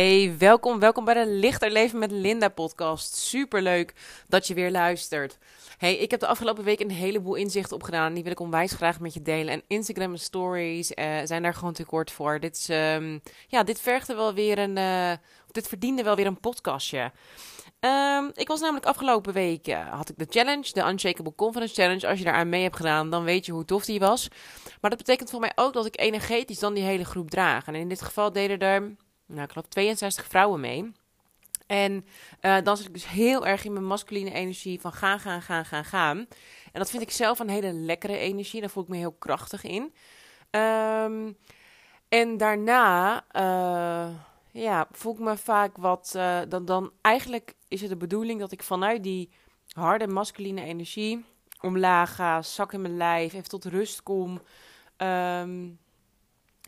Hey, welkom, welkom bij de Lichter Leven met Linda podcast. Super leuk dat je weer luistert. Hey, ik heb de afgelopen week een heleboel inzichten opgedaan die wil ik onwijs graag met je delen. En Instagram stories uh, zijn daar gewoon te kort voor. Dit, is, um, ja, dit vergde wel weer een, uh, dit verdiende wel weer een podcastje. Um, ik was namelijk afgelopen week, uh, had ik de challenge, de Unshakable Confidence Challenge. Als je daar aan mee hebt gedaan, dan weet je hoe tof die was. Maar dat betekent voor mij ook dat ik energetisch dan die hele groep draag. En in dit geval deden er nou, ik geloof 62 vrouwen mee. En uh, dan zit ik dus heel erg in mijn masculine energie van gaan, gaan, gaan, gaan, gaan. En dat vind ik zelf een hele lekkere energie. Daar voel ik me heel krachtig in. Um, en daarna uh, ja, voel ik me vaak wat... Uh, dan, dan eigenlijk is het de bedoeling dat ik vanuit die harde masculine energie omlaag ga, zak in mijn lijf, even tot rust kom... Um,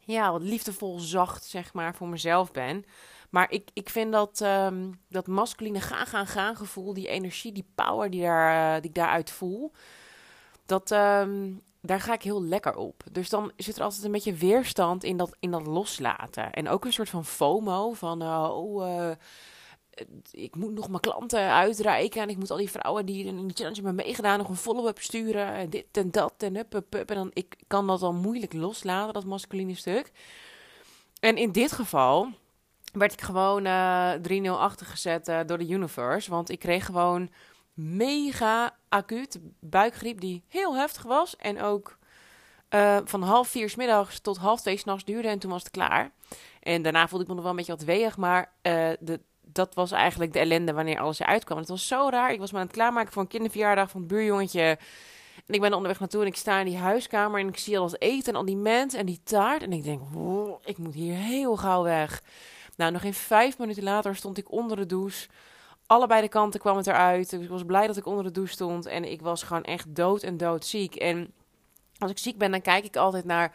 ja, wat liefdevol zacht, zeg maar, voor mezelf ben. Maar ik, ik vind dat, um, dat masculine gaan, gaan, gaan gevoel, die energie, die power die, daar, uh, die ik daaruit voel, dat, um, daar ga ik heel lekker op. Dus dan zit er altijd een beetje weerstand in dat, in dat loslaten. En ook een soort van FOMO, van uh, oh, uh, ik moet nog mijn klanten uitreiken en ik moet al die vrouwen die in die challenge hebben meegedaan nog een follow-up sturen en dit en dat en up, up, up. En dan ik kan dat dan moeilijk loslaten, dat masculine stuk. En in dit geval werd ik gewoon uh, 3-0 achtergezet uh, door de universe, want ik kreeg gewoon mega acuut buikgriep die heel heftig was en ook van half vier s middags tot half twee s'nachts duurde en toen was het klaar. En daarna voelde ik me nog wel een beetje wat weeg, maar de, dat was eigenlijk de ellende wanneer alles eruit kwam. Het was zo raar. Ik was me aan het klaarmaken voor een kinderverjaardag van het buurjongetje. En ik ben onderweg naartoe en ik sta in die huiskamer en ik zie al het eten en al die mensen en die taart. En ik denk, wow, ik moet hier heel gauw weg. Nou, nog geen vijf minuten later stond ik onder de douche. Allebei de kanten kwam het eruit. Dus ik was blij dat ik onder de douche stond. En ik was gewoon echt dood en dood ziek. En als ik ziek ben, dan kijk ik altijd naar,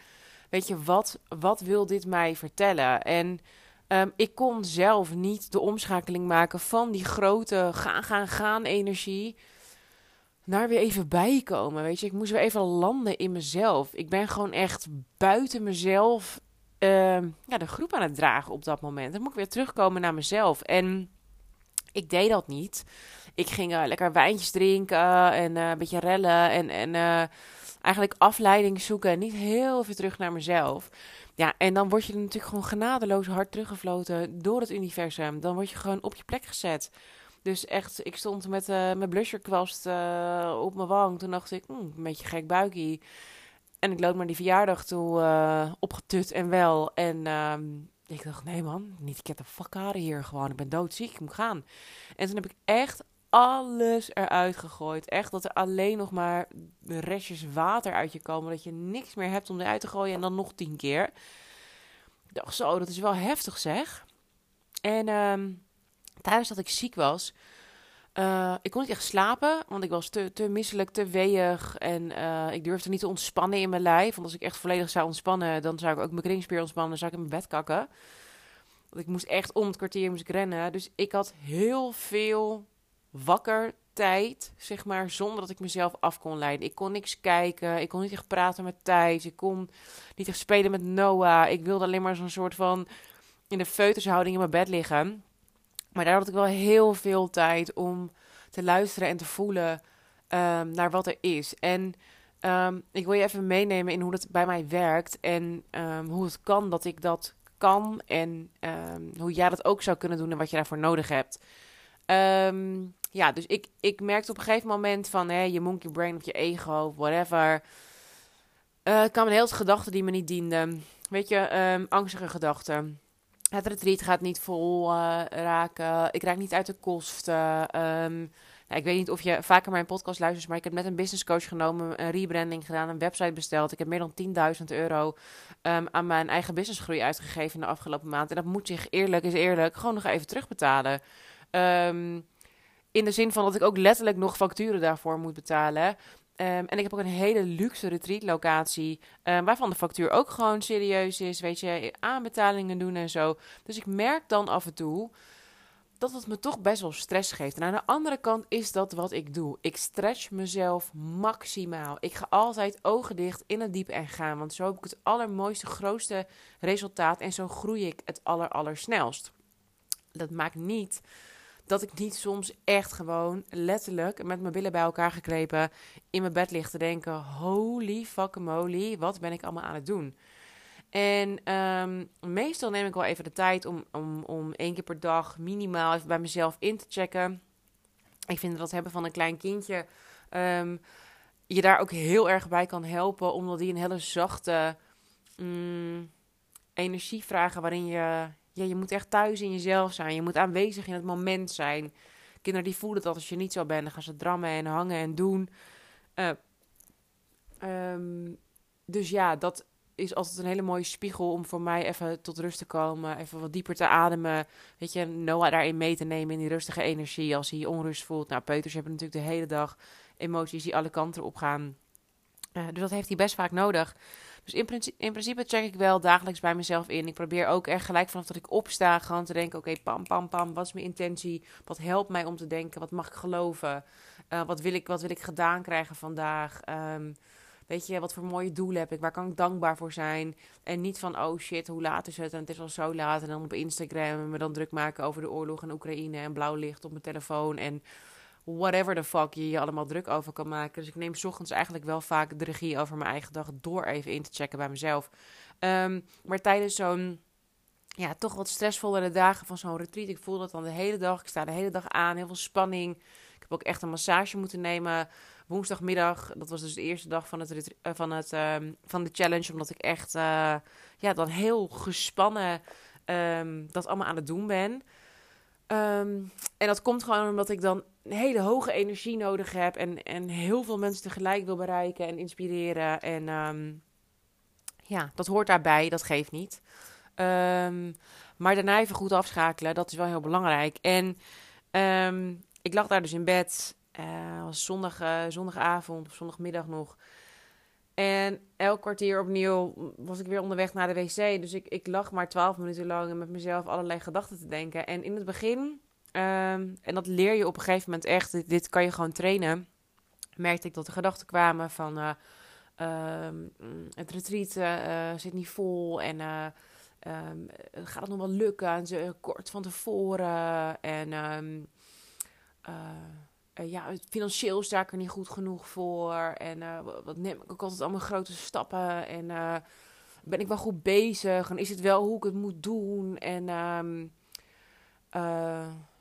weet je, wat, wat wil dit mij vertellen? En Um, ik kon zelf niet de omschakeling maken van die grote gaan, gaan, gaan energie naar weer even bijkomen. Weet je, ik moest weer even landen in mezelf. Ik ben gewoon echt buiten mezelf um, ja, de groep aan het dragen op dat moment. Dan moet ik weer terugkomen naar mezelf. En ik deed dat niet. Ik ging uh, lekker wijntjes drinken en uh, een beetje rellen en, en uh, eigenlijk afleiding zoeken. Niet heel veel terug naar mezelf. Ja, en dan word je natuurlijk gewoon genadeloos hard teruggefloten door het universum. Dan word je gewoon op je plek gezet. Dus echt, ik stond met uh, mijn blusherkwast uh, op mijn wang. Toen dacht ik, hm, een beetje gek buikie. En ik loop maar die verjaardag toe, uh, opgetut en wel. En um, ik dacht, nee man, niet heb de fuck hier gewoon. Ik ben doodziek, ik moet gaan. En toen heb ik echt alles eruit gegooid. Echt dat er alleen nog maar restjes water uit je komen. Dat je niks meer hebt om eruit te gooien. En dan nog tien keer. Ik dacht zo, dat is wel heftig zeg. En um, tijdens dat ik ziek was. Uh, ik kon niet echt slapen, want ik was te, te misselijk, te weeg. En uh, ik durfde niet te ontspannen in mijn lijf. Want als ik echt volledig zou ontspannen, dan zou ik ook mijn kringspier ontspannen. Dan zou ik in mijn bed kakken. Want ik moest echt om het kwartier moest ik rennen. Dus ik had heel veel wakker tijd, zeg maar, zonder dat ik mezelf af kon leiden. Ik kon niks kijken, ik kon niet echt praten met Thijs, ik kon niet echt spelen met Noah. Ik wilde alleen maar zo'n soort van in de feutushouding in mijn bed liggen. Maar daar had ik wel heel veel tijd om te luisteren en te voelen um, naar wat er is. En um, ik wil je even meenemen in hoe dat bij mij werkt en um, hoe het kan dat ik dat kan en hoe jij dat ook zou kunnen doen en wat je daarvoor nodig hebt. Um, ja, dus ik, ik merkte op een gegeven moment van hè, je monkey brain of je ego, whatever. Uh, kwamen heel veel gedachten die me niet dienden. Weet je, um, angstige gedachten. Het retreat gaat niet vol uh, raken. Ik raak niet uit de kosten. Um, nou, ik weet niet of je vaker mijn podcast luistert, maar ik heb net een business coach genomen, een rebranding gedaan, een website besteld. Ik heb meer dan 10.000 euro um, aan mijn eigen businessgroei uitgegeven in de afgelopen maand. En dat moet zich eerlijk is eerlijk gewoon nog even terugbetalen. Um, in de zin van dat ik ook letterlijk nog facturen daarvoor moet betalen. Um, en ik heb ook een hele luxe retreat-locatie, um, waarvan de factuur ook gewoon serieus is. Weet je, aanbetalingen doen en zo. Dus ik merk dan af en toe dat het me toch best wel stress geeft. En aan de andere kant is dat wat ik doe. Ik stretch mezelf maximaal. Ik ga altijd ogen dicht in het diep en gaan. Want zo heb ik het allermooiste, grootste resultaat. En zo groei ik het aller, allersnelst. Dat maakt niet dat ik niet soms echt gewoon letterlijk met mijn billen bij elkaar gekrepen in mijn bed lig te denken: holy fucking moly, wat ben ik allemaal aan het doen? En ehm, meestal neem ik wel even de tijd om, om, om één keer per dag minimaal even bij mezelf in te checken. Ik vind dat het hebben van een klein kindje um, je daar ook heel erg bij kan helpen, omdat die een hele zachte mm, energie vragen waarin je, ja, je moet echt thuis in jezelf zijn. Je moet aanwezig in het moment zijn. Kinderen die voelen dat als je niet zo bent, dan gaan ze drammen en hangen en doen. Uh, um, dus ja, dat, is altijd een hele mooie spiegel om voor mij even tot rust te komen. Even wat dieper te ademen. Weet je, Noah daarin mee te nemen in die rustige energie als hij onrust voelt. Nou, peuters hebben natuurlijk de hele dag emoties die alle kanten op gaan. Uh, dus dat heeft hij best vaak nodig. Dus in principe, in principe, check ik wel dagelijks bij mezelf in. Ik probeer ook echt gelijk vanaf dat ik opsta gewoon te denken... oké, pam, pam, pam, wat is mijn intentie? Wat helpt mij om te denken? Wat mag ik geloven? Uh, wat, wil ik, wat wil ik gedaan krijgen vandaag? Um, Weet je, wat voor mooie doelen heb ik? Waar kan ik dankbaar voor zijn? En niet van, oh shit, hoe laat is het? En het is al zo laat. En dan op Instagram me dan druk maken over de oorlog in Oekraïne. En blauw licht op mijn telefoon. En whatever the fuck je je allemaal druk over kan maken. Dus ik neem ochtends eigenlijk wel vaak de regie over mijn eigen dag. Door even in te checken bij mezelf. Um, maar tijdens zo'n ja, toch wat stressvollere dagen van zo'n retreat. Ik voel dat dan de hele dag. Ik sta de hele dag aan. Heel veel spanning. Ik heb ook echt een massage moeten nemen woensdagmiddag. Dat was dus de eerste dag van, het, uh, van, het, uh, van de challenge. Omdat ik echt uh, ja, dan heel gespannen um, dat allemaal aan het doen ben. En dat komt gewoon omdat ik dan een hele hoge energie nodig heb. En, en heel veel mensen tegelijk wil bereiken en inspireren. En um, ja, dat hoort daarbij. Dat geeft niet. maar daarna even goed afschakelen. Dat is wel heel belangrijk. En ik lag daar dus in bed. Uh, was zondag, uh, zondagavond of zondagmiddag nog. En elk kwartier opnieuw was ik weer onderweg naar de wc. Dus ik, ik lag maar twaalf minuten lang met mezelf allerlei gedachten te denken. En in het begin, um, en dat leer je op een gegeven moment echt, dit, kan je gewoon trainen. Merkte ik dat er gedachten kwamen van uh, um, het retreat zit niet vol en um, gaat het nog wel lukken? En ze kort van tevoren en... Uh, uh, ja, financieel sta ik er niet goed genoeg voor. En uh, wat neem ik ook altijd allemaal grote stappen. En uh, ben ik wel goed bezig? En is het wel hoe ik het moet doen? En um,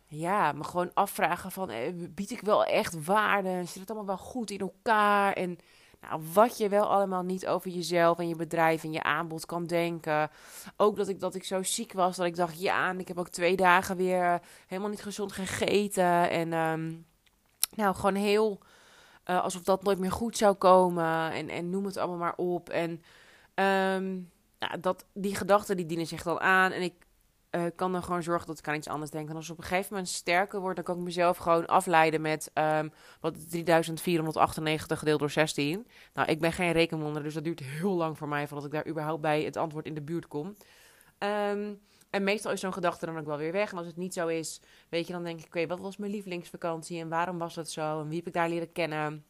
ja, me gewoon afvragen van, bied ik wel echt waarde? Zit het allemaal wel goed in elkaar? En nou, wat je wel allemaal niet over jezelf en je bedrijf en je aanbod kan denken. Ook dat ik, dat ik zo ziek was dat ik dacht, ja, en ik heb ook twee dagen weer helemaal niet gezond gegeten. En... Um, nou, gewoon heel uh, alsof dat nooit meer goed zou komen. En, en noem het allemaal maar op. En um, nou, dat, die gedachten die dienen zich dan aan. En ik uh, kan dan gewoon zorgen dat ik aan iets anders denk. En als op een gegeven moment sterker word, dan kan ik mezelf gewoon afleiden met um, wat 3498 gedeeld door 16. Nou, ik ben geen rekenwonder, dus dat duurt heel lang voor mij voordat ik daar überhaupt bij het antwoord in de buurt kom. Um, en meestal is zo'n gedachte dan ook wel weer weg. En als het niet zo is, weet je, dan denk ik: oké, wat was mijn lievelingsvakantie en waarom was dat zo? En wie heb ik daar leren kennen?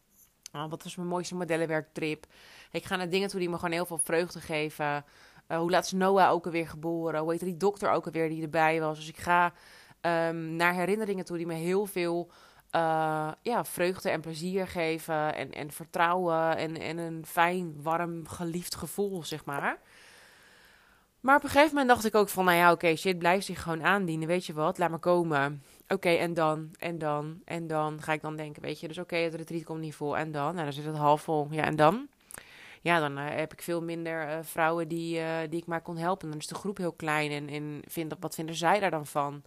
Uh, wat was mijn mooiste modellenwerktrip? Ik ga naar dingen toe die me gewoon heel veel vreugde geven. Uh, hoe laat is Noah ook alweer geboren? Hoe heet die dokter ook alweer die erbij was? Dus ik ga um, naar herinneringen toe die me heel veel uh, ja, vreugde en plezier geven. En, en vertrouwen en, en een fijn, warm, geliefd gevoel, zeg maar. Maar op een gegeven moment dacht ik ook van, nou ja, oké, shit, blijf zich gewoon aandienen, weet je wat, laat maar komen. Oké, en dan, en dan, en dan ga ik dan denken, weet je, dus oké, het retreat komt niet vol, en dan? Nou, dan zit het half vol, ja, en dan? Ja, dan uh, heb ik veel minder uh, vrouwen die, uh, die ik maar kon helpen. Dan is de groep heel klein en, en vind, wat vinden zij daar dan van?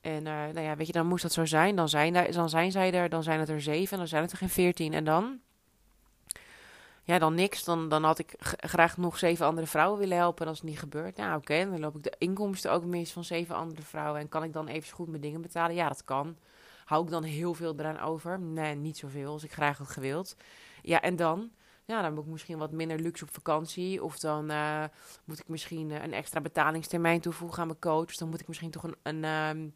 En nou ja, weet je, dan moest dat zo zijn. Dan zijn, dan zijn zij er, dan zijn het er zeven, dan zijn het er geen veertien. En dan? ja, dan niks. Dan, dan had ik graag nog zeven andere vrouwen willen helpen. En als het niet gebeurt, nou oké, dan loop ik de inkomsten ook mis van zeven andere vrouwen. En kan ik dan even goed mijn dingen betalen? Ja, dat kan. Hou ik dan heel veel eraan over? Nee, niet zoveel als ik graag had gewild. Ja, en dan? Ja, dan moet ik misschien wat minder luxe op vakantie. Of dan uh, moet ik misschien uh, een extra betalingstermijn toevoegen aan mijn coach. Dus dan moet ik misschien toch een, een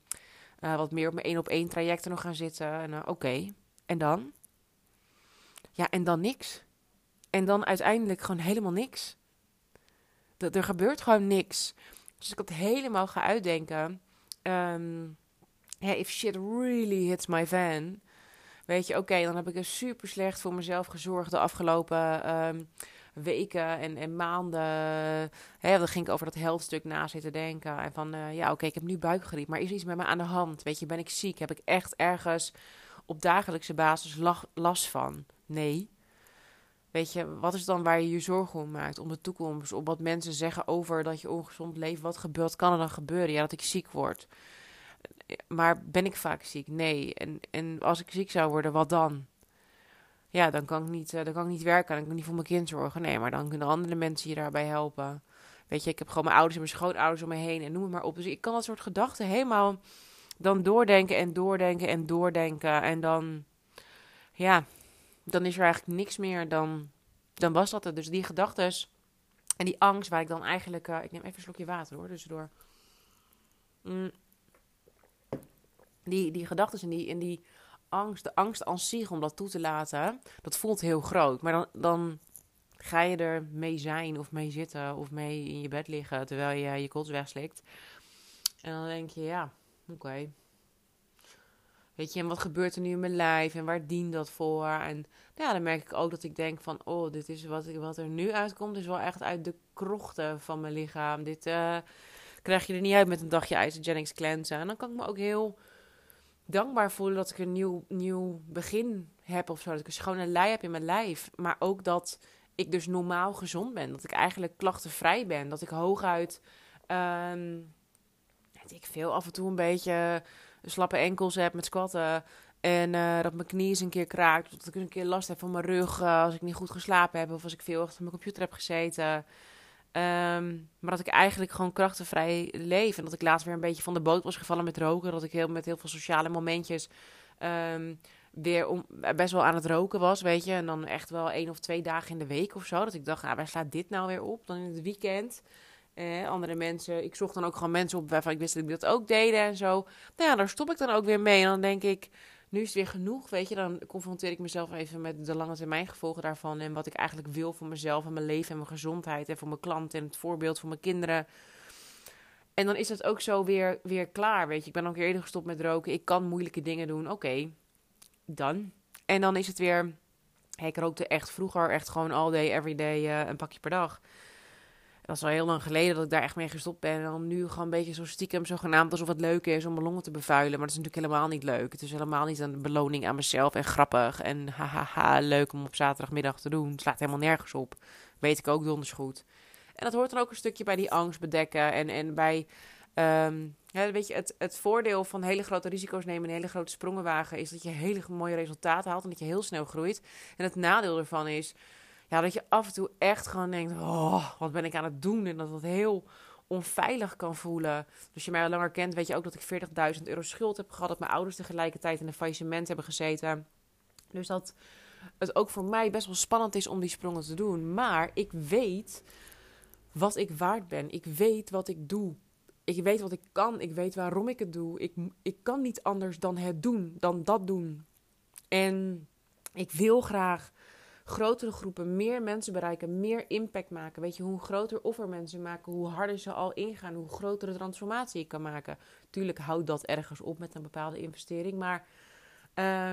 uh, wat meer op mijn één op één trajecten nog gaan zitten. En oké, en dan? Ja, en dan niks. En dan uiteindelijk gewoon helemaal niks. Dat, er gebeurt gewoon niks. Dus ik had helemaal ga uitdenken. um, if shit really hits my van, weet je, oké, dan heb ik er super slecht voor mezelf gezorgd de afgelopen ehm, weken en, en maanden. Hè, dan ging ik over dat helftstuk na zitten denken. En van, uh, ja, oké, ik heb nu buikgriep, maar is iets met me aan de hand? Weet je, ben ik ziek? Heb ik echt ergens op dagelijkse basis last van? Nee. Weet je, wat is dan waar je je zorgen om maakt? Om de toekomst, om wat mensen zeggen over dat je ongezond leeft. Wat gebeurt, kan er dan gebeuren? Ja, dat ik ziek word. Maar ben ik vaak ziek? Nee. En, en als ik ziek zou worden, wat dan? Ja, dan kan ik niet, uh, dan kan ik niet werken. Dan kan ik niet voor mijn kind zorgen. Nee, maar dan kunnen andere mensen je daarbij helpen. Weet je, ik heb gewoon mijn ouders en mijn schoonouders om me heen en noem het maar op. Dus ik kan dat soort gedachten helemaal dan doordenken en doordenken en doordenken. En dan, ja, dan is er eigenlijk niks meer. Dan, dan was dat het. Dus die gedachten en die angst waar ik dan eigenlijk... Uh, ik neem even een slokje water hoor, tussendoor. Mm. Die, die gedachten en die, en die angst, de angst als zich om dat toe te laten, dat voelt heel groot. Maar dan, dan ga je er mee zijn of mee zitten of mee in je bed liggen terwijl je je kots wegslikt. En dan denk je, ja, oké. Weet je, en wat gebeurt er nu in mijn lijf en waar dient dat voor? En ja, dan merk ik ook dat ik denk van, oh, dit is wat, wat er nu uitkomt, is wel echt uit de krochten van mijn lichaam. Dit uh, krijg je er niet uit met een dagje Isogenics cleansen. En dan kan ik me ook heel dankbaar voelen dat ik een nieuw, nieuw begin heb of zo. Dat ik een schone lei heb in mijn lijf. Maar ook dat ik dus normaal gezond ben. Dat ik eigenlijk klachtenvrij ben. Dat ik hooguit, um, weet ik veel, af en toe een beetje slappe enkels heb met squatten. En uh, dat mijn knie eens een keer kraakt. Dat ik eens een keer last heb van mijn rug uh, als ik niet goed geslapen heb. Of als ik veel achter mijn computer heb gezeten. Um, maar dat ik eigenlijk gewoon krachtenvrij leef. En dat ik laatst weer een beetje van de boot was gevallen met roken. Dat ik heel, met heel veel sociale momentjes um, weer om, best wel aan het roken was, weet je. En dan echt wel één of twee dagen in de week of zo. Dat ik dacht, nou, waar slaat dit nou weer op? Dan in het weekend. Eh, andere mensen, ik zocht dan ook gewoon mensen op waarvan ik wist dat ik dat ook deden en zo. Nou ja, daar stop ik dan ook weer mee. En dan denk ik, nu is het weer genoeg, weet je. Dan confronteer ik mezelf even met de lange termijn gevolgen daarvan. En wat ik eigenlijk wil voor mezelf en mijn leven en mijn gezondheid. En voor mijn klant en het voorbeeld voor mijn kinderen. En dan is het ook zo weer, weer klaar, weet je. Ik ben ook eerder gestopt met roken. Ik kan moeilijke dingen doen. Oké, dan. En dan is het weer... ik rookte echt vroeger echt gewoon all day, every day uh, een pakje per dag dat is al heel lang geleden dat ik daar echt mee gestopt ben. En dan nu gewoon een beetje zo stiekem zogenaamd alsof het leuk is om mijn longen te bevuilen. Maar dat is natuurlijk helemaal niet leuk. Het is helemaal niet een beloning aan mezelf en grappig. En hahaha, leuk om op zaterdagmiddag te doen. Het slaat helemaal nergens op. Weet ik ook donders goed. En dat hoort dan ook een stukje bij die angst bedekken. En, en bij, ja, weet je, het, het voordeel van hele grote risico's nemen en hele grote sprongen wagen... is dat je hele mooie resultaten haalt en dat je heel snel groeit. En het nadeel ervan is ja, dat je af en toe echt gewoon denkt: oh, wat ben ik aan het doen? En dat dat heel onveilig kan voelen. Dus je mij al langer kent, weet je ook dat ik 40.000 euro schuld heb gehad. Dat mijn ouders tegelijkertijd in een faillissement hebben gezeten. Dus dat het ook voor mij best wel spannend is om die sprongen te doen. Maar ik weet wat ik waard ben. Ik weet wat ik doe. Ik weet wat ik kan. Ik weet waarom ik het doe. Ik, ik kan niet anders dan het doen, dan dat doen. En ik wil graag grotere groepen, meer mensen bereiken, meer impact maken. Weet je, hoe groter offer mensen maken, hoe harder ze al ingaan, hoe grotere transformatie je kan maken. Tuurlijk houdt dat ergens op met een bepaalde investering, maar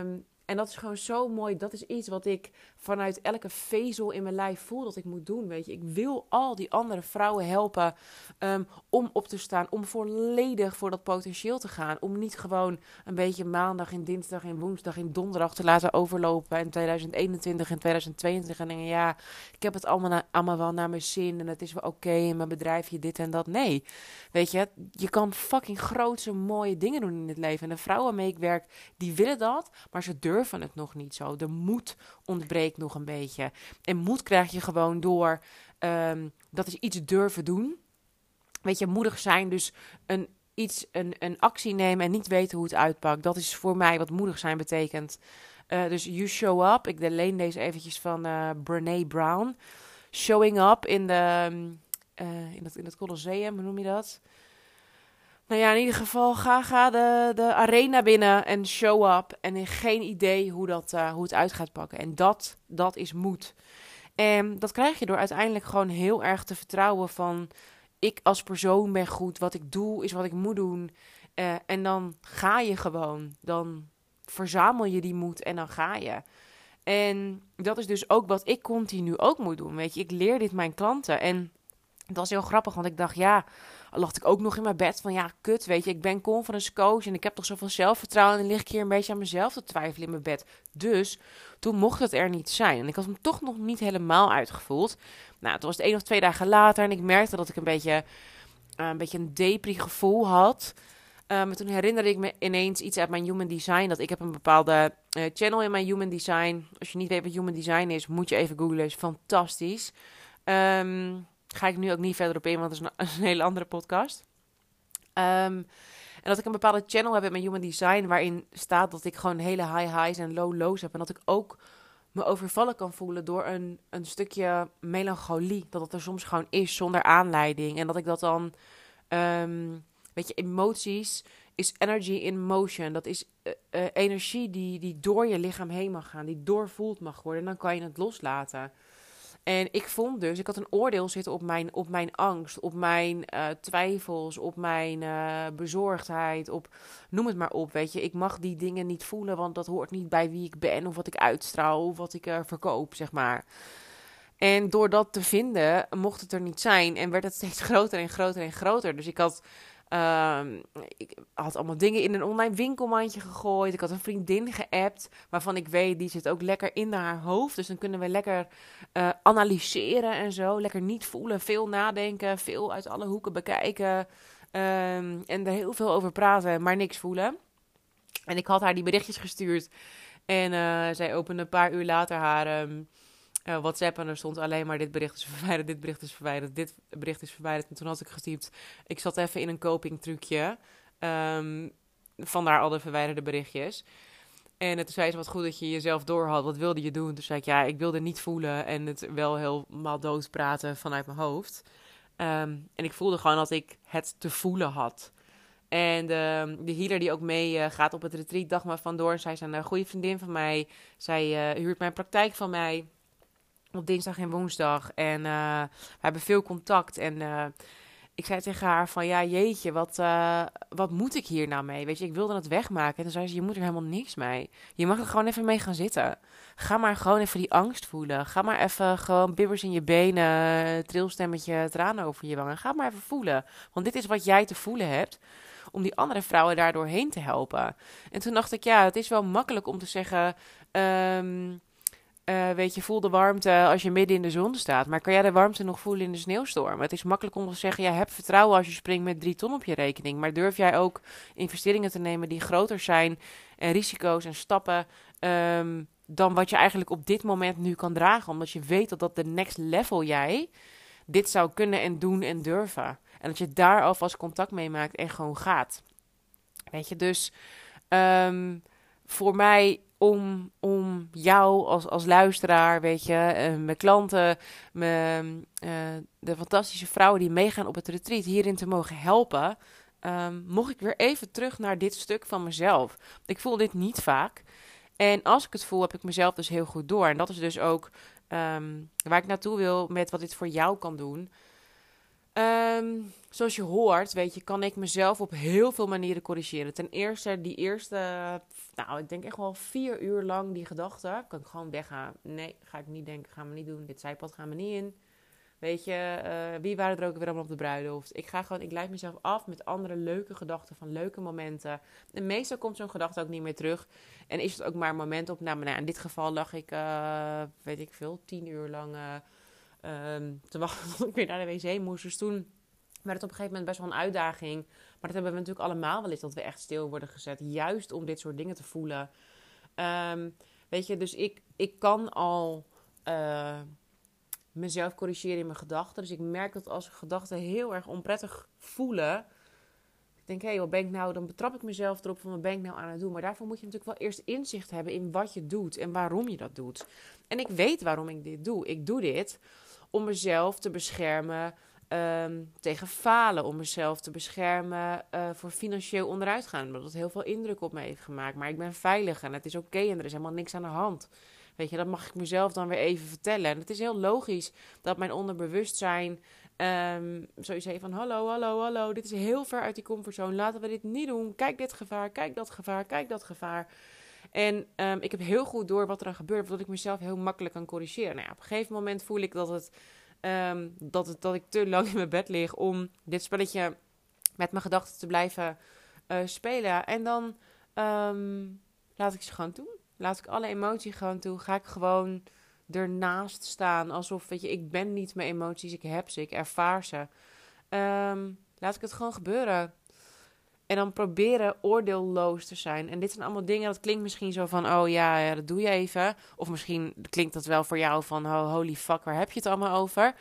um, en dat is gewoon zo mooi. Dat is iets wat ik vanuit elke vezel in mijn lijf voel dat ik moet doen. Weet je, ik wil al die andere vrouwen helpen um, om op te staan. Om volledig voor dat potentieel te gaan. Om niet gewoon een beetje maandag en dinsdag en woensdag en donderdag te laten overlopen. In 2021 en 2022. En denken, ja, ik heb het allemaal, allemaal wel naar mijn zin. En het is wel oké. in mijn bedrijfje dit en dat. Nee, weet je, je kan fucking grootse mooie dingen doen in het leven. En de vrouwen waarmee ik werk, die willen dat. Maar ze durven durven het nog niet zo. De moed ontbreekt nog een beetje. En moed krijg je gewoon door um, dat is iets durven doen. Weet je, moedig zijn, dus een, iets, een, een actie nemen en niet weten hoe het uitpakt. Dat is voor mij wat moedig zijn betekent. Uh, dus you show up. Ik leen deze eventjes van uh, Brene Brown. Showing up in, de, uh, in, het, in het Colosseum, hoe noem je dat? Nou ja, in ieder geval ga, ga de, de arena binnen en show up. En geen idee hoe, dat, uh, hoe het uit gaat pakken. En dat, dat is moed. En dat krijg je door uiteindelijk gewoon heel erg te vertrouwen van... ik als persoon ben goed, wat ik doe is wat ik moet doen. Eh, en dan ga je gewoon. Dan verzamel je die moed en dan ga je. En dat is dus ook wat ik continu ook moet doen. Weet je, ik leer dit mijn klanten. En dat was heel grappig, want ik dacht, ja, lag ik ook nog in mijn bed van, ja, kut, weet je, ik ben conference coach en ik heb toch zoveel zelfvertrouwen en lig ik hier een beetje aan mezelf te twijfelen in mijn bed. Dus toen mocht het er niet zijn. En ik had hem toch nog niet helemaal uitgevoeld. Nou, het was het één of twee dagen later en ik merkte dat ik een beetje, uh, een, beetje een depri gevoel had. Um, toen herinnerde ik me ineens iets uit mijn human design. Dat ik heb een bepaalde uh, channel in mijn human design. Als je niet weet wat human design is, moet je even googlen. is fantastisch. Um, ga ik nu ook niet verder op in, want het is een, hele andere podcast. Um, en dat ik een bepaalde channel heb in mijn human design. Waarin staat dat ik gewoon hele high highs en low lows heb. En dat ik ook me overvallen kan voelen door een, een stukje melancholie. Dat het er soms gewoon is zonder aanleiding. En dat ik dat dan. Um, weet je, emoties is energy in motion. Dat is uh, uh, energie die, die door je lichaam heen mag gaan. Die doorvoeld mag worden. En dan kan je het loslaten. En ik vond dus, ik had een oordeel zitten op mijn, op mijn angst, op mijn uh, twijfels, op mijn uh, bezorgdheid, op noem het maar op. Weet je, ik mag die dingen niet voelen, want dat hoort niet bij wie ik ben, of wat ik uitstraal, of wat ik uh, verkoop, zeg maar. En door dat te vinden, mocht het er niet zijn en werd het steeds groter en groter en groter. Dus ik had Um, ik had allemaal dingen in een online winkelmandje gegooid. Ik had een vriendin geappt, waarvan ik weet, die zit ook lekker in haar hoofd. Dus dan kunnen we lekker uh, analyseren en zo. Lekker niet voelen, veel nadenken, veel uit alle hoeken bekijken. Um, en er heel veel over praten, maar niks voelen. En ik had haar die berichtjes gestuurd. En uh, zij opende een paar uur later haar... Um, uh, WhatsApp en er stond alleen maar dit bericht is verwijderd, dit bericht is verwijderd, dit bericht is verwijderd. En toen had ik getypt, ik zat even in een coping trucje. Um, vandaar al de verwijderde berichtjes. En toen zei ze, wat goed dat je jezelf doorhad. Wat wilde je doen? Toen zei ik, ja, ik wilde niet voelen en het wel helemaal dood praten vanuit mijn hoofd. Um, en ik voelde gewoon dat ik het te voelen had. En de, de healer die ook mee uh, gaat op het retreat, dag maar vandoor. Zij is een goede vriendin van mij. Zij uh, huurt mijn praktijk van mij op dinsdag en woensdag. En uh, we hebben veel contact. En uh, ik zei tegen haar van, ja jeetje, wat, uh, wat moet ik hier nou mee? Weet je, ik wilde het wegmaken. En toen zei ze, je moet er helemaal niks mee. Je mag er gewoon even mee gaan zitten. Ga maar gewoon even die angst voelen. Ga maar even gewoon bibbers in je benen, trilstemmetje, tranen over je wangen. Ga maar even voelen. Want dit is wat jij te voelen hebt om die andere vrouwen daardoor heen te helpen. En toen dacht ik, ja, het is wel makkelijk om te zeggen... Um, uh, weet je, voel de warmte als je midden in de zon staat. Maar kan jij de warmte nog voelen in de sneeuwstorm? Het is makkelijk om te zeggen, ja, heb vertrouwen als je springt met drie ton op je rekening. Maar durf jij ook investeringen te nemen die groter zijn en risico's en stappen um, dan wat je eigenlijk op dit moment nu kan dragen? Omdat je weet dat dat de next level jij dit zou kunnen en doen en durven. En dat je daar alvast contact mee maakt en gewoon gaat. Weet je, dus um, voor mij om, om jou als, als luisteraar, weet je, uh, mijn klanten, mijn, uh, de fantastische vrouwen die meegaan op het retreat hierin te mogen helpen, um, mocht ik weer even terug naar dit stuk van mezelf. Ik voel dit niet vaak. En als ik het voel, heb ik mezelf dus heel goed door. En dat is dus ook um, waar ik naartoe wil met wat dit voor jou kan doen. Um, zoals je hoort, weet je, kan ik mezelf op heel veel manieren corrigeren. Ten eerste, die eerste, nou, ik denk echt wel vier uur lang die gedachte, kan ik gewoon weggaan. Nee, ga ik niet denken, gaan we niet doen. Dit zijpad gaan we niet in. Weet je, uh, wie waren er ook weer allemaal op de bruiloft? Ik ga gewoon, ik leid mezelf af met andere leuke gedachten van leuke momenten. En meestal komt zo'n gedachte ook niet meer terug. En is het ook maar een momentopname. Nou, in dit geval lag ik, uh, weet ik veel, tien uur lang uh, um, te wachten tot ik weer naar de wc moest. Dus toen werd het op een gegeven moment best wel een uitdaging. Maar dat hebben we natuurlijk allemaal wel eens, dat we echt stil worden gezet. Juist om dit soort dingen te voelen. Um, weet je, dus ik, ik kan al uh, mezelf corrigeren in mijn gedachten. Dus ik merk dat als gedachten heel erg onprettig voelen... Ik denk, hé, hey, wat ben ik nou? Dan betrap ik mezelf erop van wat ben ik nou aan het doen. Maar daarvoor moet je natuurlijk wel eerst inzicht hebben in wat je doet en waarom je dat doet. En ik weet waarom ik dit doe. Ik doe dit om mezelf te beschermen um, tegen falen, om mezelf te beschermen uh, voor financieel onderuitgaan. Omdat het heel veel indruk op me heeft gemaakt. Maar ik ben veilig en het is oké en er is helemaal niks aan de hand. Weet je, dat mag ik mezelf dan weer even vertellen. En het is heel logisch dat mijn onderbewustzijn Um, zoiets heeft van hallo, hallo, hallo, dit is heel ver uit die comfortzone. Laten we dit niet doen. Kijk dit gevaar, kijk dat gevaar, kijk dat gevaar. En um, ik heb heel goed door wat er dan gebeurt, dat ik mezelf heel makkelijk kan corrigeren. Nou ja, op een gegeven moment voel ik dat, het, um, dat, het, dat ik te lang in mijn bed lig om dit spelletje met mijn gedachten te blijven uh, spelen. En dan laat ik ze gewoon toe. Laat ik alle emotie gewoon toe. Ga ik gewoon ernaast staan. Alsof, weet je, ik ben niet mijn emoties, ik heb ze, ik ervaar ze. Ehm, laat ik het gewoon gebeuren. En dan proberen oordeelloos te zijn. En dit zijn allemaal dingen, dat klinkt misschien zo van, oh ja, ja dat doe je even. Of misschien klinkt dat wel voor jou van, oh, holy fuck, waar heb je het allemaal over?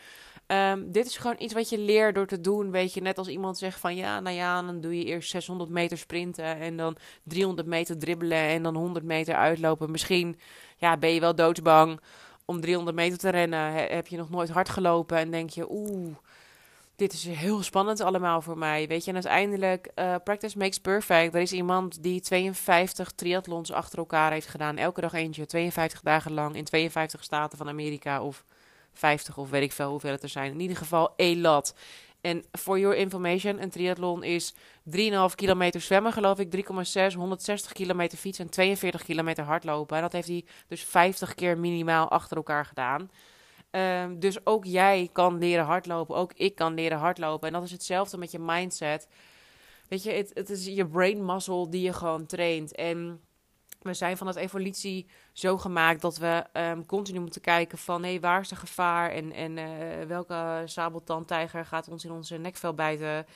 Um, dit is gewoon iets wat je leert door te doen. Weet je, net als iemand zegt van ja, nou ja, dan doe je eerst 600 meter sprinten en dan 300 meter dribbelen en dan 100 meter uitlopen. Misschien ja, ben je wel doodsbang om 300 meter te rennen. Heb je nog nooit hard gelopen en denk je, oeh, dit is heel spannend allemaal voor mij. Weet je, en uiteindelijk, uh, practice makes perfect. Er is iemand die 52 triathlons achter elkaar heeft gedaan. Elke dag eentje, 52 dagen lang in 52 staten van Amerika of 50 of weet ik veel hoeveel het er zijn. In ieder geval één lat. En for your information, een triathlon is 3,5 kilometer zwemmen, geloof ik, 3,6, 160 kilometer fietsen en 42 kilometer hardlopen. En dat heeft hij dus 50 keer minimaal achter elkaar gedaan. Um, dus ook jij kan leren hardlopen, ook ik kan leren hardlopen. En dat is hetzelfde met je mindset. Weet je, het, het is je brain muscle die je gewoon traint. En we zijn van het evolutie zo gemaakt dat we um, continu moeten kijken van... hé, hey, waar is de gevaar en, en uh, welke sabeltandtijger gaat ons in onze nekvel bijten...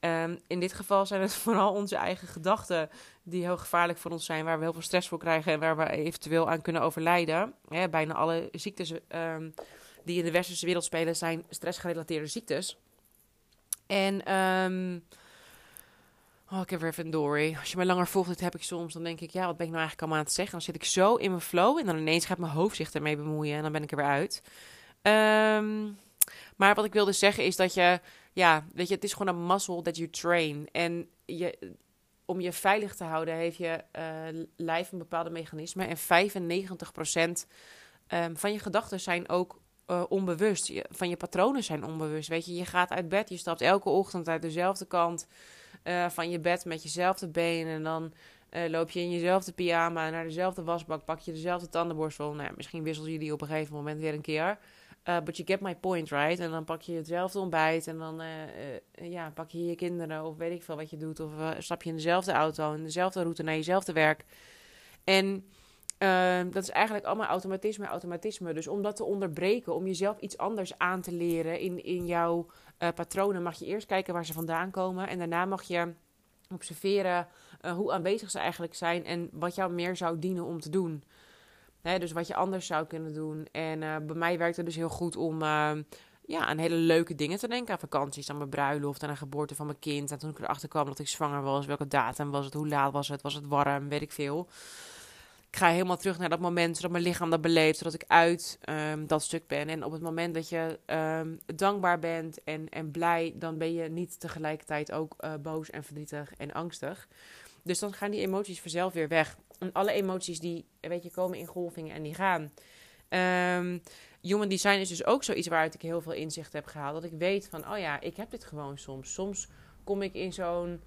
Um, in dit geval zijn het vooral onze eigen gedachten die heel gevaarlijk voor ons zijn, waar we heel veel stress voor krijgen en waar we eventueel aan kunnen overlijden. Bijna alle ziektes um, die in de westerse wereld spelen zijn stressgerelateerde ziektes. En um, Oh, ik heb weer even dory. Als je me langer volgt, dit heb ik soms. Dan denk ik, ja, wat ben ik nou eigenlijk allemaal aan het zeggen? Dan zit ik zo in mijn flow. En dan ineens gaat mijn hoofd zich ermee bemoeien. En dan ben ik er weer uit. Maar wat ik wilde zeggen is dat je... Ja, weet je, het is gewoon een muscle that you train. En je, om je veilig te houden heeft je uh, lijf een bepaalde mechanisme. En 95% um, ehm, van je gedachten zijn ook uh, onbewust. Van je patronen zijn onbewust. Weet je, je gaat uit bed, je stapt elke ochtend uit dezelfde kant uh, van je bed met jezelfde benen. En dan loop je in jezelfde pyjama naar dezelfde wasbak, pak je dezelfde tandenborstel. Nou, misschien je die op een gegeven moment weer een keer. Uh, but you get my point, right? En dan pak je hetzelfde ontbijt en dan ja, pak je je kinderen of weet ik veel wat je doet. Of stap je in dezelfde auto, in dezelfde route naar jezelfde werk. En dat is eigenlijk allemaal automatisme, automatisme. Dus om dat te onderbreken, om jezelf iets anders aan te leren in, in jouw patronen mag je eerst kijken waar ze vandaan komen. En daarna mag je observeren hoe aanwezig ze eigenlijk zijn en wat jou meer zou dienen om te doen. Dus wat je anders zou kunnen doen. En uh, bij mij werkt het dus heel goed om ja, aan hele leuke dingen te denken. Aan vakanties, aan mijn bruiloft, aan de geboorte van mijn kind. En toen ik erachter kwam dat ik zwanger was, welke datum was het, hoe laat was het, was het warm, weet ik veel ik ga helemaal terug naar dat moment, zodat mijn lichaam dat beleeft, zodat ik uit um, dat stuk ben. En op het moment dat je um, dankbaar bent en, en blij, dan ben je niet tegelijkertijd ook uh, boos en verdrietig en angstig. Dus dan gaan die emoties vanzelf weer weg. En alle emoties die, weet je, komen in golvingen en die gaan. Um, human design is dus ook zoiets waaruit ik heel veel inzicht heb gehaald. Dat ik weet van, oh ja, ik heb dit gewoon soms. Soms kom ik in zo'n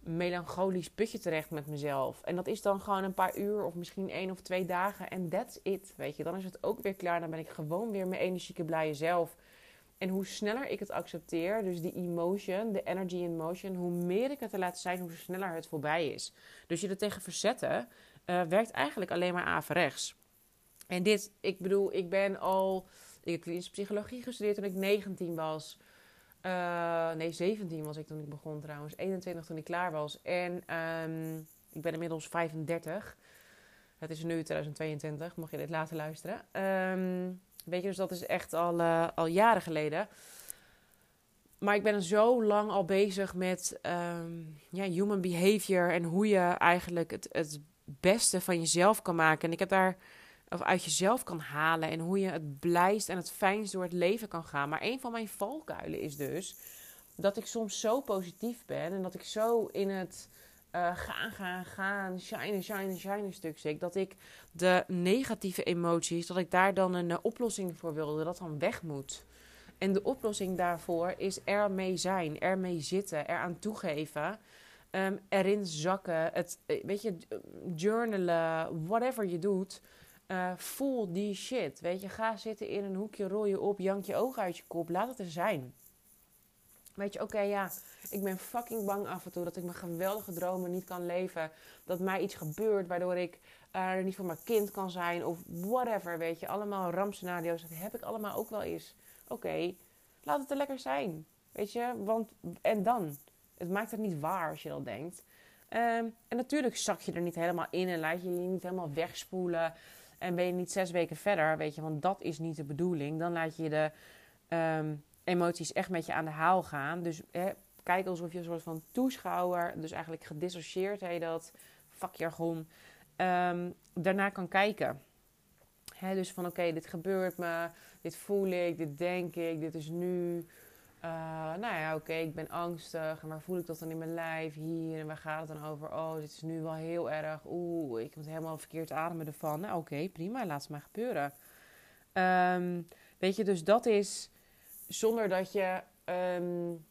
melancholisch putje terecht met mezelf. En dat is dan gewoon een paar uur of misschien één of twee dagen. En that's it, weet je. Dan is het ook weer klaar. Dan ben ik gewoon weer mijn energieke blije zelf. En hoe sneller ik het accepteer, dus die emotion, de energy in motion, hoe meer ik het te laten zijn, hoe sneller het voorbij is. Dus je er tegen verzetten, uh, werkt eigenlijk alleen maar averechts. En dit, ik bedoel, ik ben al, ik heb klinische psychologie gestudeerd toen ik 19 was. Uh, nee, 17 was ik toen ik begon trouwens. 21 toen ik klaar was. En um, ik ben inmiddels 35. Het is nu 2022, mocht je dit laten luisteren. Um, weet je, dus dat is echt al, uh, al jaren geleden. Maar ik ben zo lang al bezig met um, ja, human behavior en hoe je eigenlijk het, het beste van jezelf kan maken. En ik heb daar of uit jezelf kan halen en hoe je het blijst en het fijnst door het leven kan gaan. Maar een van mijn valkuilen is dus dat ik soms zo positief ben en dat ik zo in het uh, gaan, gaan, gaan, shine, shine, shine stuk zit. Dat ik de negatieve emoties, dat ik daar dan een oplossing voor wilde, dat dan weg moet. En de oplossing daarvoor is ermee zijn, ermee zitten, eraan toegeven. Um, erin zakken, het, weet je, journalen, whatever je doet. Uh, voel die shit. Weet je, ga zitten in een hoekje, rol je op, jank je ogen uit je kop. Laat het er zijn. Weet je, oké, ja, ik ben fucking bang af en toe dat ik mijn geweldige dromen niet kan leven. Dat mij iets gebeurt waardoor ik er niet voor mijn kind kan zijn of whatever. Weet je, allemaal rampscenario's. Dat heb ik allemaal ook wel eens. Oké, laat het er lekker zijn. Weet je, want en dan? Het maakt het niet waar als je dat denkt. Um, en natuurlijk zak je er niet helemaal in en laat je je niet helemaal wegspoelen. En ben je niet zes weken verder, weet je, want dat is niet de bedoeling. Dan laat je de um, emoties echt met je aan de haal gaan. Dus kijk alsof je een soort van toeschouwer, dus eigenlijk gedissocieerd heet dat, vakjargon, um, daarna kan kijken. Dus van oké, dit gebeurt me, dit voel ik, dit denk ik, dit is nu. Uh, nou ja, oké, ik ben angstig. En waar voel ik dat dan in mijn lijf? Hier. En waar gaat het dan over? Oh, dit is nu wel heel erg. Oeh, ik moet helemaal verkeerd ademen ervan. Nou, oké, prima. Laat het maar gebeuren. Um, weet je, dus dat is zonder dat je um,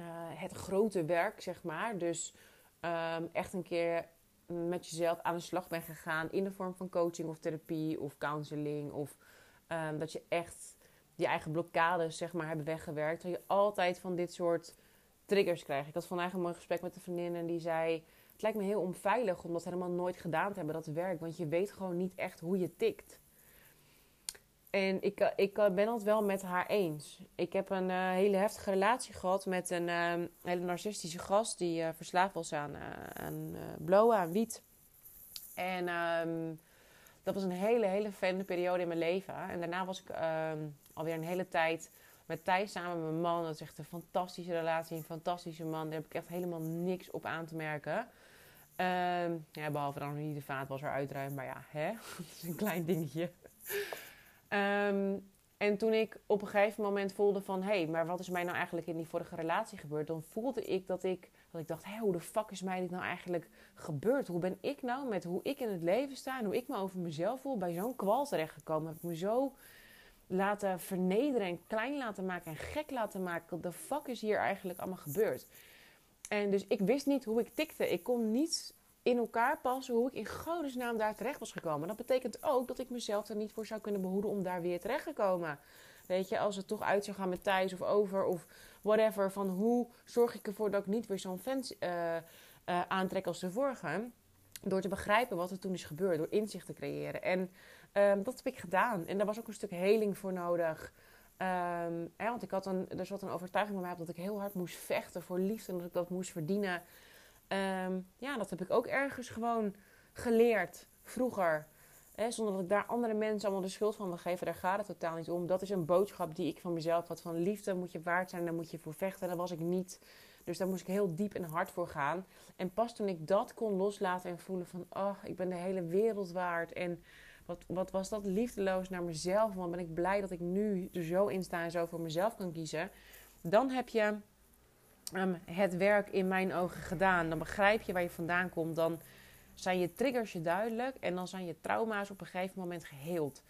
uh, het grote werk, zeg maar. Dus um, echt een keer met jezelf aan de slag bent gegaan. In de vorm van coaching of therapie of counseling. Of dat je echt je eigen blokkades zeg maar, hebben weggewerkt. Dat je altijd van dit soort triggers krijgt. Ik had vandaag een mooi gesprek met een vriendin en die zei... Het lijkt me heel onveilig om dat helemaal nooit gedaan te hebben, dat werk. Want je weet gewoon niet echt hoe je tikt. En ik, ik ben het wel met haar eens. Ik heb een uh, hele heftige relatie gehad met een uh, hele narcistische gast... die verslaafd was aan, aan blowen, aan wiet. En... Um, dat was een hele, hele fijne periode in mijn leven. En daarna was ik uh, alweer een hele tijd met Thijs samen met mijn man. Dat is echt een fantastische relatie, een fantastische man. Daar heb ik echt helemaal niks op aan te merken. Um, ja, behalve dan niet de vaat was er uitruimen. Maar ja, hè? dat is een klein dingetje. Um, en toen ik op een gegeven moment voelde van... hé, hey, maar wat is mij nou eigenlijk in die vorige relatie gebeurd? Dan voelde ik dat ik, dat ik dacht... hé, hoe de fuck is mij dit nou eigenlijk gebeurd? Hoe ben ik nou met hoe ik in het leven sta... en hoe ik me over mezelf voel bij zo'n kwal terechtgekomen? Heb ik me zo laten vernederen en klein laten maken en gek laten maken? Wat de fuck is hier eigenlijk allemaal gebeurd? En dus ik wist niet hoe ik tikte. Ik kon niet in elkaar passen hoe ik in godesnaam daar terecht was gekomen. Dat betekent ook dat ik mezelf er niet voor zou kunnen behoeden om daar weer terecht te komen. Weet je, als het toch uit zou gaan met Thijs of over of whatever. Van hoe zorg ik ervoor dat ik niet weer zo'n fans uh, uh, aantrek als de vorige. Door te begrijpen wat er toen is gebeurd. Door inzicht te creëren. En um, dat heb ik gedaan. En daar was ook een stuk heling voor nodig. Um, hè, want ik had een, er zat een overtuiging bij mij op dat ik heel hard moest vechten voor liefde. En dat ik dat moest verdienen. Um, ja, dat heb ik ook ergens gewoon geleerd vroeger. Hè, zonder dat ik daar andere mensen allemaal de schuld van wil geven. Daar gaat het totaal niet om. Dat is een boodschap die ik van mezelf had. Van liefde moet je waard zijn, daar moet je voor vechten. Dat was ik niet. Dus daar moest ik heel diep en hard voor gaan. En pas toen ik dat kon loslaten en voelen van... Oh, ik ben de hele wereld waard. En wat, wat was dat liefdeloos naar mezelf. Want ben ik blij dat ik nu er zo in sta en zo voor mezelf kan kiezen. Dan heb je um, het werk in mijn ogen gedaan. Dan begrijp je waar je vandaan komt. Dan zijn je triggers je duidelijk. En dan zijn je trauma's op een gegeven moment geheeld.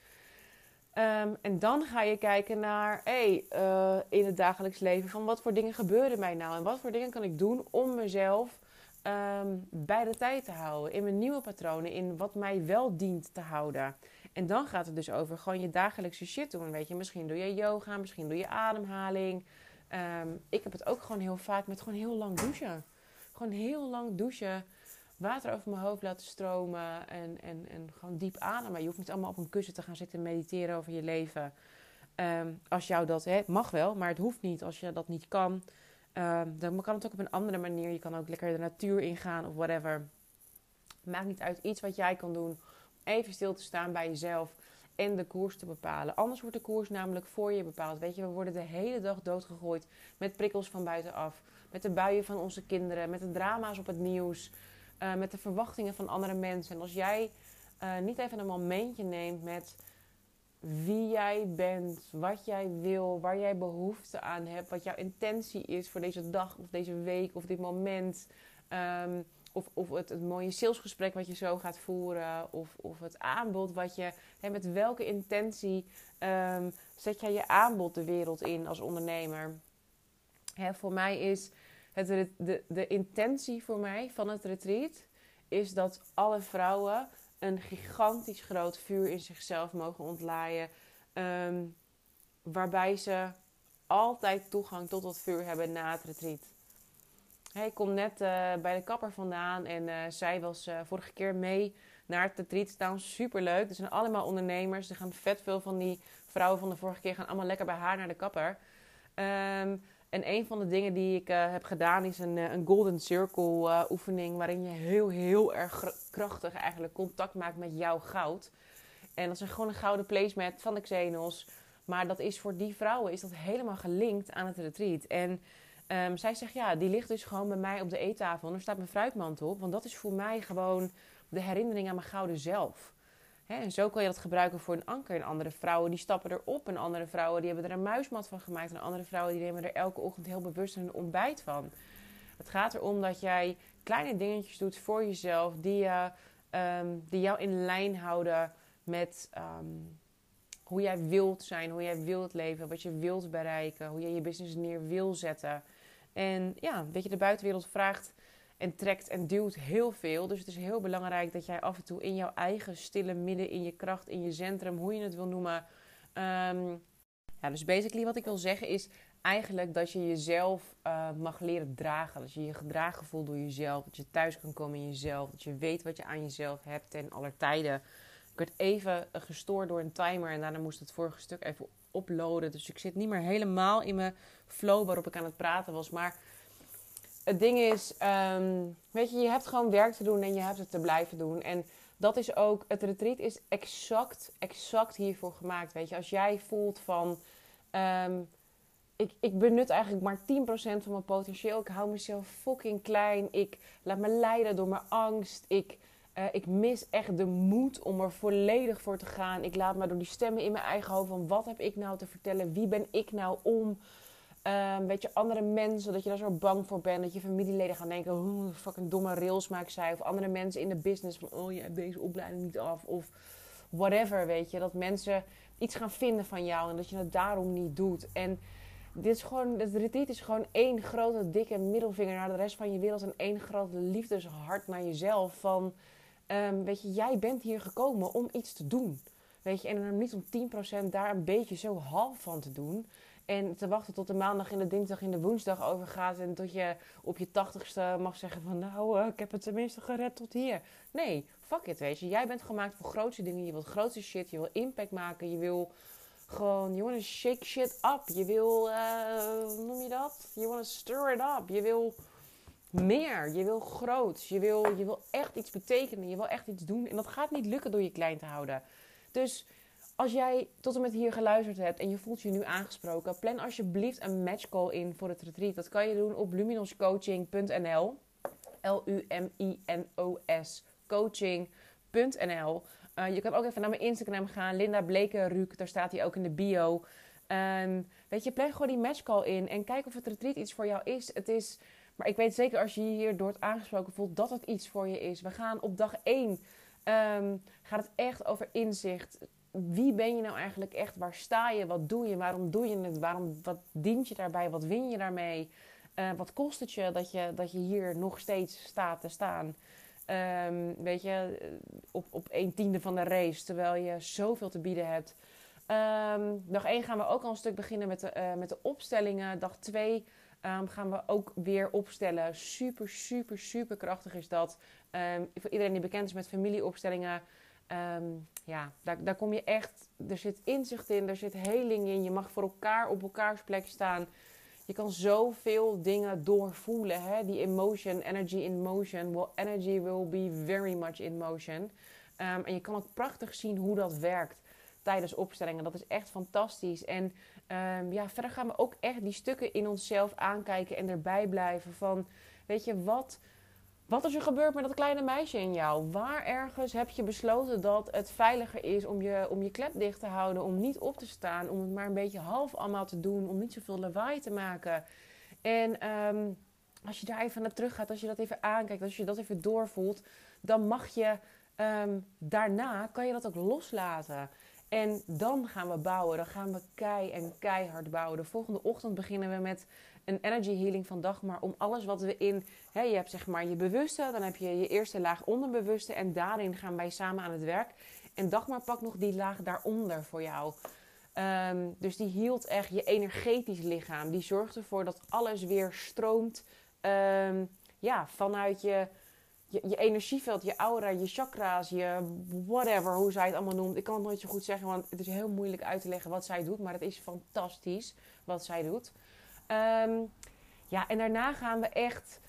Um, en dan ga je kijken naar, hey, uh, in het dagelijks leven, van wat voor dingen gebeuren mij nou? En wat voor dingen kan ik doen om mezelf um, bij de tijd te houden? In mijn nieuwe patronen, in wat mij wel dient te houden. En dan gaat het dus over gewoon je dagelijkse shit doen. Weet je, misschien doe je yoga, misschien doe je ademhaling. Um, ik heb het ook gewoon heel vaak met gewoon heel lang douchen. Gewoon heel lang douchen. Water over mijn hoofd laten stromen. En, en, en gewoon diep ademen. Je hoeft niet allemaal op een kussen te gaan zitten mediteren over je leven. Um, als jou dat mag wel, maar het hoeft niet als je dat niet kan. Um, dan kan het ook op een andere manier. Je kan ook lekker de natuur ingaan of whatever. Maakt niet uit iets wat jij kan doen. Even stil te staan bij jezelf en de koers te bepalen. Anders wordt de koers namelijk voor je bepaald. Weet je, we worden de hele dag doodgegooid met prikkels van buitenaf. Met de buien van onze kinderen, met de drama's op het nieuws, uh, met de verwachtingen van andere mensen. En als jij uh, niet even een momentje neemt met wie jij bent, wat jij wil, waar jij behoefte aan hebt, wat jouw intentie is voor deze dag of deze week of dit moment. Ehm, of, of het, het mooie salesgesprek wat je zo gaat voeren. Of, of het aanbod wat je. Hè, met welke intentie ehm, zet jij je aanbod de wereld in als ondernemer? Hè, voor mij is het, de, de intentie voor mij van het retreat. Is dat alle vrouwen een gigantisch groot vuur in zichzelf mogen ontlaaien. Ehm, waarbij ze altijd toegang tot dat vuur hebben na het retreat. Ik kom net uh, bij de kapper vandaan en uh, zij was uh, vorige keer mee naar het retreat staan. Super leuk. Er zijn allemaal ondernemers. Er gaan vet veel van die vrouwen van de vorige keer gaan allemaal lekker bij haar naar de kapper. Um, en een van de dingen die ik heb gedaan is een, een Golden Circle oefening. Waarin je heel, heel erg krachtig eigenlijk contact maakt met jouw goud. En dat is gewoon een gouden placemat van de Xenos. Maar dat is voor die vrouwen is dat helemaal gelinkt aan het retreat. En um, zij zegt, ja, die ligt dus gewoon bij mij op de eettafel. En er staat mijn fruitmand op. Want dat is voor mij gewoon de herinnering aan mijn gouden zelf. Zo kan je dat gebruiken voor een anker. En andere vrouwen die stappen erop. En andere vrouwen die hebben er een muismat van gemaakt. En andere vrouwen die nemen er elke ochtend heel bewust een ontbijt van. Het gaat erom dat jij kleine dingetjes doet voor jezelf. Die, um, die jou in lijn houden met... Um, hoe jij wilt zijn, hoe jij wilt leven, wat je wilt bereiken, hoe jij je business neer wil zetten. En ja, weet je, de buitenwereld vraagt en trekt en duwt heel veel. Dus het is heel belangrijk dat jij af en toe in jouw eigen stille midden, in je kracht, in je centrum, hoe je het wil noemen. Um, ja, dus basically wat ik wil zeggen is eigenlijk dat je jezelf uh, mag leren dragen. Dat je je gedragen voelt door jezelf. Dat je thuis kan komen in jezelf. Dat je weet wat je aan jezelf hebt ten aller tijden. Ik werd even gestoord door een timer en daarna moest het vorige stuk even uploaden. Dus ik zit niet meer helemaal in mijn flow waarop ik aan het praten was. Maar het ding is, ehm, weet je, je hebt gewoon werk te doen en je hebt het te blijven doen. En dat is ook, het retreat is exact, exact hiervoor gemaakt. Weet je, als jij voelt van, um, ik, ik benut eigenlijk maar 10% van mijn potentieel. Ik hou mezelf fucking klein. Ik laat me leiden door mijn angst. Ik uh, ik mis echt de moed om er volledig voor te gaan. Ik laat me door die stemmen in mijn eigen hoofd van wat heb ik nou te vertellen? Wie ben ik nou om? Uh, weet je, andere mensen, dat je daar zo bang voor bent. Dat je familieleden gaan denken, hoe fucking domme rails maak zij. Of andere mensen in de business van, oh je hebt deze opleiding niet af. Of whatever, weet je. Dat mensen iets gaan vinden van jou en dat je het daarom niet doet. En dit is gewoon, het retreat is gewoon één grote dikke middelvinger naar de rest van je wereld. En één grote liefdeshart naar jezelf van... Um, weet je, jij bent hier gekomen om iets te doen. Weet je, en dan niet om 10% daar een beetje zo half van te doen. En te wachten tot de maandag in de dinsdag in de woensdag overgaat. En tot je op je tachtigste mag zeggen van nou, uh, ik heb het tenminste gered tot hier. Nee, fuck it, weet je. Jij bent gemaakt voor grootste dingen. Je wilt grootste shit. Je wil impact maken. Je wil gewoon, to shake shit up. Je wil, uh, hoe noem je dat? Je to stir it up. Je wil meer. Je wil groot. Je wil, je wil echt iets betekenen. Je wil echt iets doen. En dat gaat niet lukken door je klein te houden. Dus als jij tot en met hier geluisterd hebt en je voelt je nu aangesproken, plan alsjeblieft een matchcall in voor het retreat. Dat kan je doen op luminoscoaching.nl. L-U-M-I-N-O-S coaching.nl. Uh, je kan ook even naar mijn Instagram gaan, Linda Blekenruuk. Daar staat hij ook in de bio. Um, weet je, plan gewoon die matchcall in en kijk of het retreat iets voor jou is. Het is maar ik weet zeker als je hier door het aangesproken voelt dat het iets voor je is. We gaan op dag 1 um, ehm, gaat het echt over inzicht. Wie ben je nou eigenlijk echt? Waar sta je? Wat doe je? Waarom doe je het? Waarom, wat dient je daarbij? Wat win je daarmee? Uh, wat kost het je dat, je dat je hier nog steeds staat te staan? Um, weet je, op, op een tiende van de race, terwijl je zoveel te bieden hebt. Um, dag 1 gaan we ook al een stuk beginnen met de, uh, met de opstellingen. Dag 2 um, gaan we ook weer opstellen. Super, super, super krachtig is dat. Voor iedereen die bekend is met familieopstellingen. Um, ja, daar, daar kom je echt. Er zit inzicht in, er zit heling in. Je mag voor elkaar op elkaars plek staan. Je kan zoveel dingen doorvoelen. Hè? Die emotion, energy in motion. Well, energy will be very much in motion. en je kan ook prachtig zien hoe dat werkt tijdens opstellingen. Dat is echt fantastisch. En um, ja, verder gaan we ook echt die stukken in onszelf aankijken en erbij blijven van, weet je, wat, wat is er gebeurd met dat kleine meisje in jou? Waar ergens heb je besloten dat het veiliger is om je, om je klep dicht te houden, om niet op te staan, om het maar een beetje half allemaal te doen, om niet zoveel lawaai te maken? En um, als je daar even naar terug gaat, als je dat even aankijkt, als je dat even doorvoelt, dan mag je ehm, daarna, kan je dat ook loslaten. En dan gaan we bouwen. Dan gaan we kei en keihard bouwen. De volgende ochtend beginnen we met een energy healing van Dagmar. Om alles wat we in... Hè, je hebt zeg maar je bewuste. Dan heb je je eerste laag onderbewuste. En daarin gaan wij samen aan het werk. En Dagmar pakt nog die laag daaronder voor jou. Ehm, dus die hield echt je energetisch lichaam. Die zorgt ervoor dat alles weer stroomt. Ehm, ja, vanuit je je, je energieveld, je aura, je chakra's, je whatever, hoe zij het allemaal noemt. Ik kan het nooit zo goed zeggen, want het is heel moeilijk uit te leggen wat zij doet. Maar het is fantastisch wat zij doet. Ehm, ja, en daarna gaan we echt,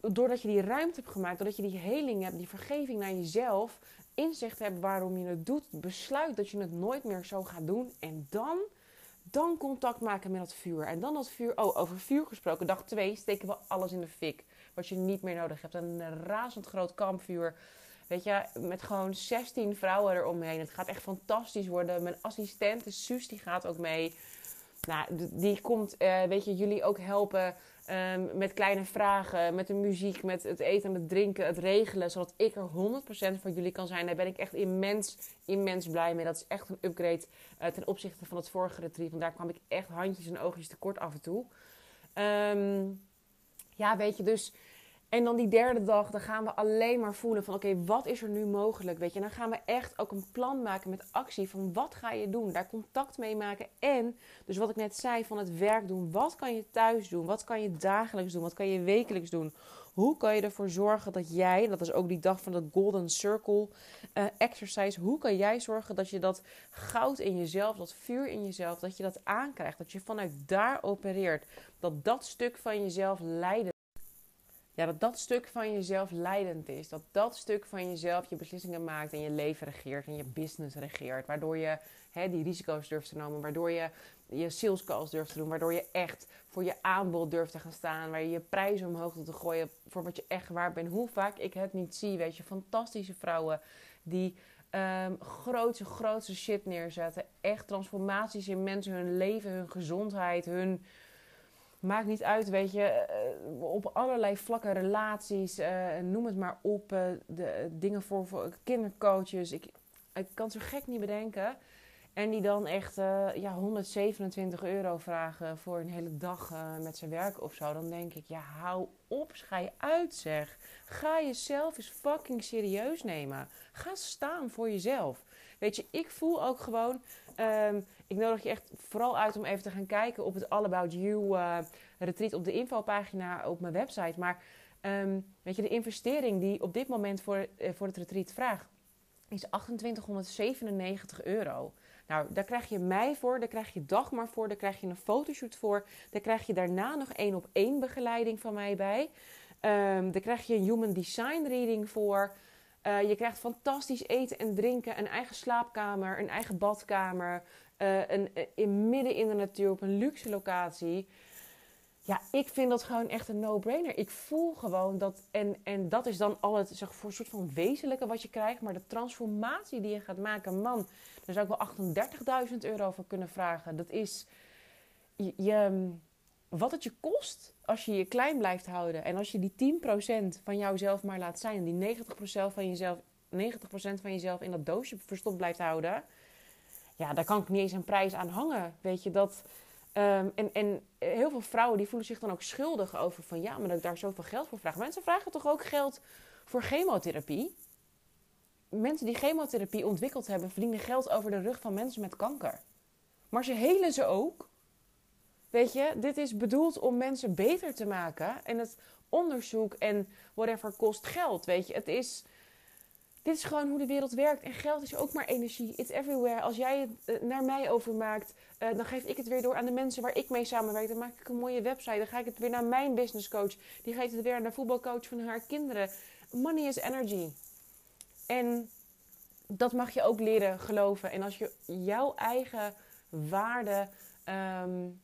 doordat je die ruimte hebt gemaakt, doordat je die heling hebt, die vergeving naar jezelf, inzicht hebt waarom je het doet, besluit dat je het nooit meer zo gaat doen. En dan, dan contact maken met dat vuur. En dan dat vuur, oh, over vuur gesproken, dag 2 steken we alles in de fik wat je niet meer nodig hebt. Een razend groot kampvuur. Weet je, met gewoon 16 vrouwen eromheen. Het gaat echt fantastisch worden. Mijn assistente Suus, die gaat ook mee. Nou, die komt, uh, weet je, jullie ook helpen um, met kleine vragen, met de muziek, met het eten en het drinken, het regelen. Zodat ik er 100% voor jullie kan zijn. Daar ben ik echt immens, immens blij mee. Dat is echt een upgrade uh, ten opzichte van het vorige retreat. Want daar kwam ik echt handjes en oogjes tekort af en toe. Um, ja, weet je, dus. En dan die derde dag, dan gaan we alleen maar voelen van oké, wat is er nu mogelijk? Weet je, en dan gaan we echt ook een plan maken met actie van wat ga je doen? Daar contact mee maken. En, dus wat ik net zei, van het werk doen. Wat kan je thuis doen? Wat kan je dagelijks doen? Wat kan je wekelijks doen? Hoe kan je ervoor zorgen dat jij, dat is ook die dag van de Golden Circle uh, exercise, hoe kan jij zorgen dat je dat goud in jezelf, dat vuur in jezelf, dat je dat aankrijgt, dat je vanuit daar opereert, dat dat stuk van jezelf leidend ja, dat dat stuk van jezelf leidend is. Dat dat stuk van jezelf je beslissingen maakt en je leven regeert en je business regeert. Waardoor je hè, die risico's durft te nemen. Waardoor je je sales calls durft te doen. Waardoor je echt voor je aanbod durft te gaan staan. Waar je je prijzen omhoog te gooien voor wat je echt waard bent. Hoe vaak ik het niet zie. Weet je, fantastische vrouwen die um, grootse, grootse shit neerzetten. Echt transformaties in mensen, hun leven, hun gezondheid, hun maakt niet uit, weet je, eh, op allerlei vlakken, relaties, uh, noem het maar op, uh, de, dingen voor, voor kindercoaches. Ik, ik kan het zo gek niet bedenken. En die dan echt ja, 127 euro vragen voor een hele dag met zijn werk of zo. Dan denk ik, ja, hou op, schij uit zeg. Ga jezelf eens fucking serieus nemen. Ga staan voor jezelf. Weet je, ik voel ook gewoon. Ehm, ik nodig je echt vooral uit om even te gaan kijken op het All About You uh, retreat op de infopagina op mijn website. Maar ehm, weet je, de investering die op dit moment voor, uh, voor het retreat vraagt, is 2897 euro. Nou, daar krijg je mij voor, daar krijg je Dagmar voor, daar krijg je een fotoshoot voor. Daar krijg je daarna nog één op één begeleiding van mij bij. Um, daar krijg je een human design reading voor. Uh, je krijgt fantastisch eten en drinken, een eigen slaapkamer, een eigen badkamer, uh, een, uh, in, midden in de natuur op een luxe locatie. Ja, ik vind dat gewoon echt een no-brainer. Ik voel gewoon dat, en, en dat is dan al het zeg, voor een soort van wezenlijke wat je krijgt, maar de transformatie die je gaat maken, man, daar zou ik wel 38.000 euro voor kunnen vragen. Dat is, je wat het je kost als je je klein blijft houden. En als je die 10% van jouzelf maar laat zijn. En die 90% van jezelf, 90% van jezelf in dat doosje verstopt blijft houden. Ja, daar kan ik niet eens een prijs aan hangen. Weet je dat. Um, en, en heel veel vrouwen die voelen zich dan ook schuldig over van ja, maar dat ik daar zoveel geld voor vraag. Mensen vragen toch ook geld voor chemotherapie? Mensen die chemotherapie ontwikkeld hebben, verdienen geld over de rug van mensen met kanker. Maar ze helen ze ook Weet je, dit is bedoeld om mensen beter te maken. En het onderzoek en whatever kost geld. Weet je, het is. Dit is gewoon hoe de wereld werkt. En geld is ook maar energie. It's everywhere. Als jij het eh, naar mij overmaakt, uh, dan geef ik het weer door aan de mensen waar ik mee samenwerk. Dan maak ik een mooie website. Dan ga ik het weer naar mijn business coach. Die geeft het weer aan de voetbalcoach van haar kinderen. Money is energy. En dat mag je ook leren geloven. En als je jouw eigen waarde um,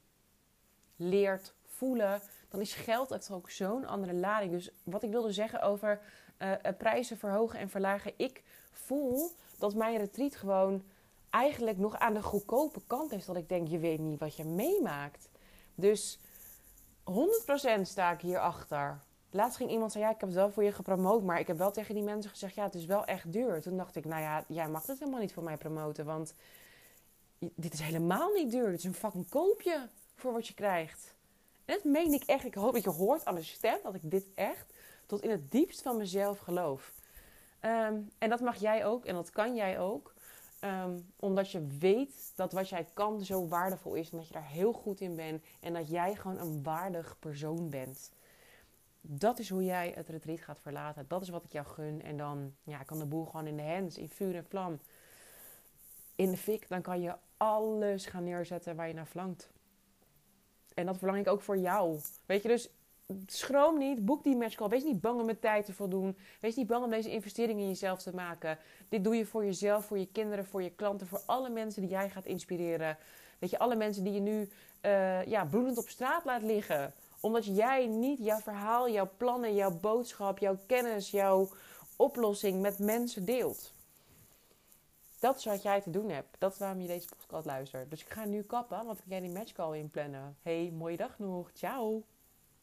leert voelen, dan is geld echt ook zo'n andere lading. Dus wat ik wilde zeggen over uh, prijzen verhogen en verlagen. Ik voel dat mijn retreat gewoon eigenlijk nog aan de goedkope kant is. Dat ik denk, je weet niet wat je meemaakt. Dus 100% sta ik hierachter. Laatst ging iemand zeggen, ja, ik heb het wel voor je gepromoot, maar ik heb wel tegen die mensen gezegd, ja, het is wel echt duur. Toen dacht ik, nou ja, jij mag het helemaal niet voor mij promoten, want dit is helemaal niet duur. Dit is een fucking koopje voor wat je krijgt. En dat meen ik echt. Ik hoop dat je hoort aan mijn stem dat ik dit echt tot in het diepst van mezelf geloof. Ehm, en dat mag jij ook en dat kan jij ook. Ehm, omdat je weet dat wat jij kan zo waardevol is en dat je daar heel goed in bent en dat jij gewoon een waardig persoon bent. Dat is hoe jij het retreat gaat verlaten. Dat is wat ik jou gun. En dan ja, kan de boel gewoon in de hands, in vuur en vlam. In de fik, dan kan je alles gaan neerzetten waar je naar verlangt. En dat verlang ik ook voor jou. Weet je, dus schroom niet, boek die matchcall. Wees niet bang om met tijd te voldoen. Wees niet bang om deze investering in jezelf te maken. Dit doe je voor jezelf, voor je kinderen, voor je klanten, voor alle mensen die jij gaat inspireren. Weet je, alle mensen die je nu uh, ja, bloedend op straat laat liggen. Omdat jij niet jouw verhaal, jouw plannen, jouw boodschap, jouw kennis, jouw oplossing met mensen deelt. Dat is wat jij te doen hebt. Dat is waarom je deze podcast luistert. Dus ik ga nu kappen, want ik ga die matchcall inplannen. Hey, mooie dag nog. Ciao.